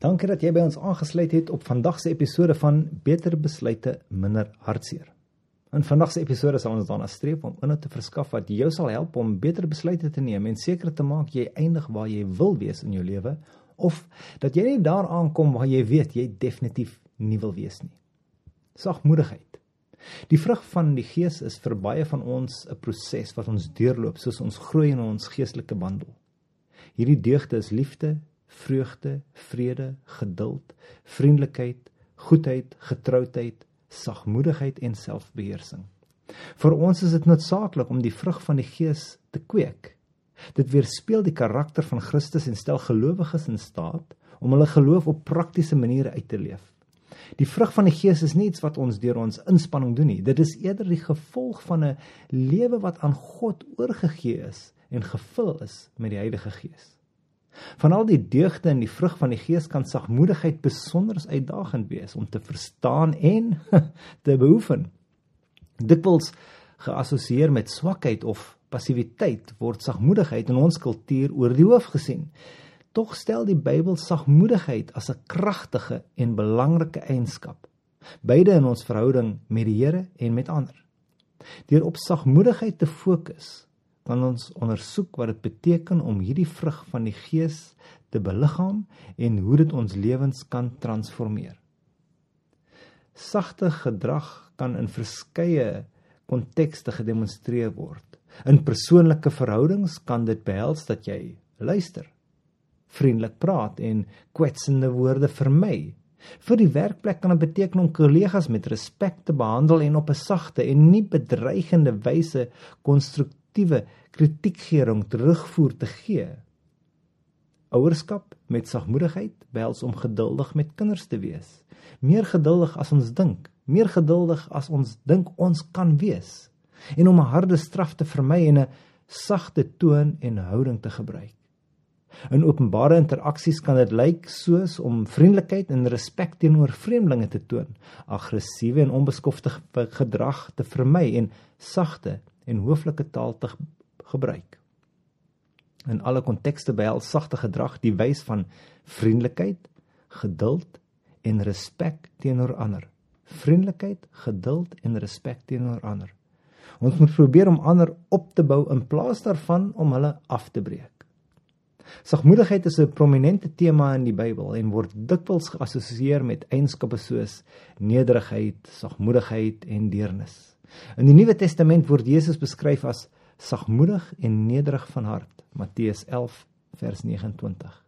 Dankie dat jy by ons aangesluit het op vandag se episode van Beter Besluite Minder Hartseer. In vandag se episode sal ons daarna streef om inhoud te verskaf wat jou sal help om beter besluite te neem en seker te maak jy eindig waar jy wil wees in jou lewe of dat jy nie daar aankom waar jy weet jy definitief nie wil wees nie. Sagmoedigheid. Die vrug van die Gees is vir baie van ons 'n proses wat ons deurloop soos ons groei in ons geestelike wandel. Hierdie deugde is liefde, vreugde, vrede, geduld, vriendelikheid, goedheid, getroudheid, sagmoedigheid en selfbeheersing. Vir ons is dit noodsaaklik om die vrug van die Gees te kweek. Dit weerspieël die karakter van Christus en stel gelowiges in staat om hulle geloof op praktiese maniere uit te leef. Die vrug van die Gees is nie iets wat ons deur ons inspanning doen nie. Dit is eerder die gevolg van 'n lewe wat aan God oorgegee is en gevul is met die Heilige Gees. Van al die deugde en die vrug van die Gees kan sagmoedigheid besonder uitdagend wees om te verstaan en te beoefen. Dikwels geassosieer met swakheid of passiwiteit word sagmoedigheid in ons kultuur oor die hoof gesien. Tog stel die Bybel sagmoedigheid as 'n kragtige en belangrike eienskap, beide in ons verhouding met die Here en met ander. Deur op sagmoedigheid te fokus, kan ons ondersoek wat dit beteken om hierdie vrug van die Gees te beliggaam en hoe dit ons lewens kan transformeer. Sagte gedrag kan in verskeie kontekste gedemonstreer word. In persoonlike verhoudings kan dit behels dat jy luister, vriendelik praat en kwetsende woorde vermy. Vir die werkplek kan dit beteken om kollegas met respek te behandel en op 'n sagte en nie bedreigende wyse konstruktiewe kritiekgering terugvoer te gee. Ouerskap met sagmoedigheid behels om geduldig met kinders te wees. Meer geduldig as ons dink, meer geduldig as ons dink ons kan wees en om 'n harde straf te vermy en 'n sagte toon en houding te gebruik. In openbare interaksies kan dit lyk soos om vriendelikheid en respek teenoor vreemdelinge te toon, aggressiewe en onbeskofte gedrag te vermy en sagte en hooflike taal te gebruik. In alle kontekste behels sagte gedrag die wys van vriendelikheid, geduld en respek teenoor ander. Vriendelikheid, geduld en respek teenoor ander. Ons moet probeer om ander op te bou in plaas daarvan om hulle af te breek. Sagmoedigheid is 'n prominente tema in die Bybel en word dikwels geassosieer met eienskappe soos nederigheid, sagmoedigheid en deernis. In die Nuwe Testament word Jesus beskryf as sagmoedig en nederig van hart Matteus 11 vers 29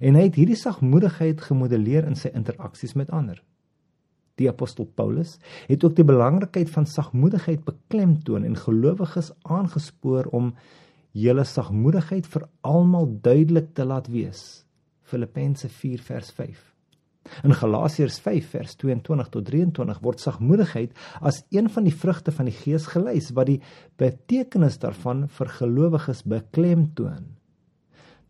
en hy het hierdie sagmoedigheid gemodelleer in sy interaksies met ander. Die apostel Paulus het ook die belangrikheid van sagmoedigheid beklemtoon en gelowiges aangespoor om julle sagmoedigheid vir almal duidelik te laat wees. Filippense 4 vers 5 In Galasiërs 5 vers 22 tot 23 word sagmoedigheid as een van die vrugte van die Gees gelys wat die betekenis daarvan vir gelowiges beklemtoon.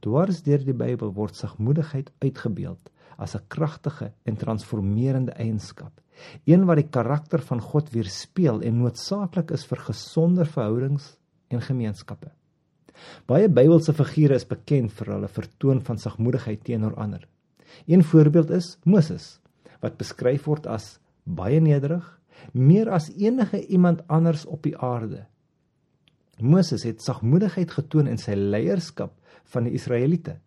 Dwars deur die Bybel word sagmoedigheid uitgebeeld as 'n kragtige en transformerende eienskap, een wat die karakter van God weerspieël en noodsaaklik is vir gesonde verhoudings en gemeenskappe. Baie Bybelse figure is bekend vir hulle vertoon van sagmoedigheid teenoor ander. Een voorbeeld is Moses wat beskryf word as baie nederig, meer as enige iemand anders op die aarde. Moses het sagmoedigheid getoon in sy leierskap van die Israeliete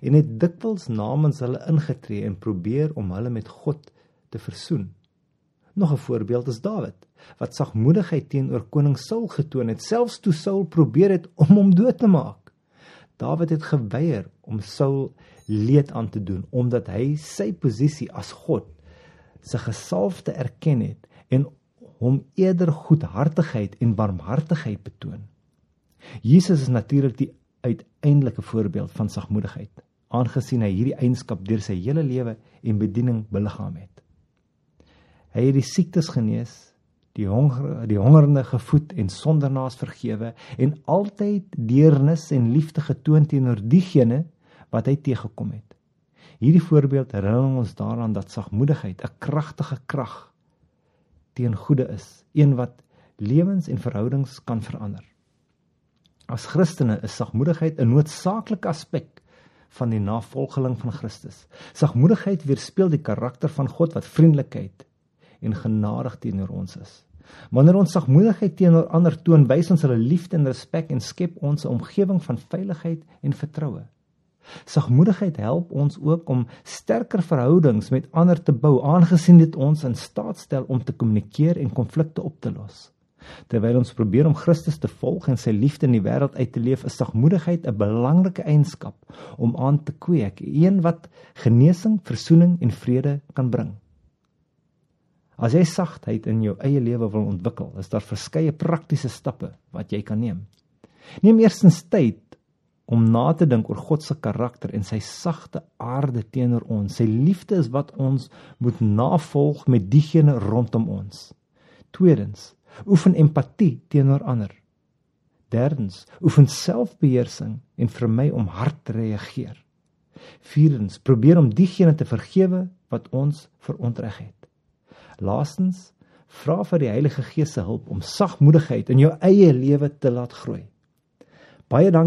en het dikwels namens hulle ingetree en probeer om hulle met God te versoen. Nog 'n voorbeeld is Dawid wat sagmoedigheid teenoor koning Saul getoon het selfs toe Saul probeer het om hom dood te maak. Dawid het geweier om Saul leed aan te doen omdat hy sy posisie as God se gesalfde erken het en hom eerder goedhartigheid en barmhartigheid betoon. Jesus is natuurlik die uiteindelike voorbeeld van sagmoedigheid, aangesien hy hierdie eienskap deur sy hele lewe en bediening beliggaam het. Hy het die siektes genees, die honger die hongerende gevoed en sondernaas vergewe en altyd deernis en liefde getoon teenoor diegene wat hy teëgekom het. Hierdie voorbeeld herinner ons daaraan dat sagmoedigheid 'n kragtige krag teen goeie is, een wat lewens en verhoudings kan verander. As Christene is sagmoedigheid 'n noodsaaklike aspek van die navolgeling van Christus. Sagmoedigheid weerspieël die karakter van God wat vriendelikheid en genadig teenoor ons is. Wanneer ons sagmoedigheid teenoor ander toon, wys ons hulle liefde en respek en skep ons 'n omgewing van veiligheid en vertroue. Sagmoedigheid help ons ook om sterker verhoudings met ander te bou, aangesien dit ons in staat stel om te kommunikeer en konflikte op te los. Terwyl ons probeer om Christus te volg en sy liefde in die wêreld uit te leef, is sagmoedigheid 'n belangrike eienskap om aan te kweek, een wat genesing, verzoening en vrede kan bring. As jy sagtheid in jou eie lewe wil ontwikkel, is daar verskeie praktiese stappe wat jy kan neem. Neem eerstens tyd om na te dink oor God se karakter en sy sagte aarde teenoor ons. Sy liefde is wat ons moet navolg met diegene rondom ons. Tweedens, oefen empatie teenoor ander. Derdens, oefen selfbeheersing en vermy om hard te reageer. Vierdens, probeer om diegene te vergewe wat ons verontreg het. Laastens, vra vir die Heilige Gees se hulp om sagmoedigheid in jou eie lewe te laat groei. Baie dankie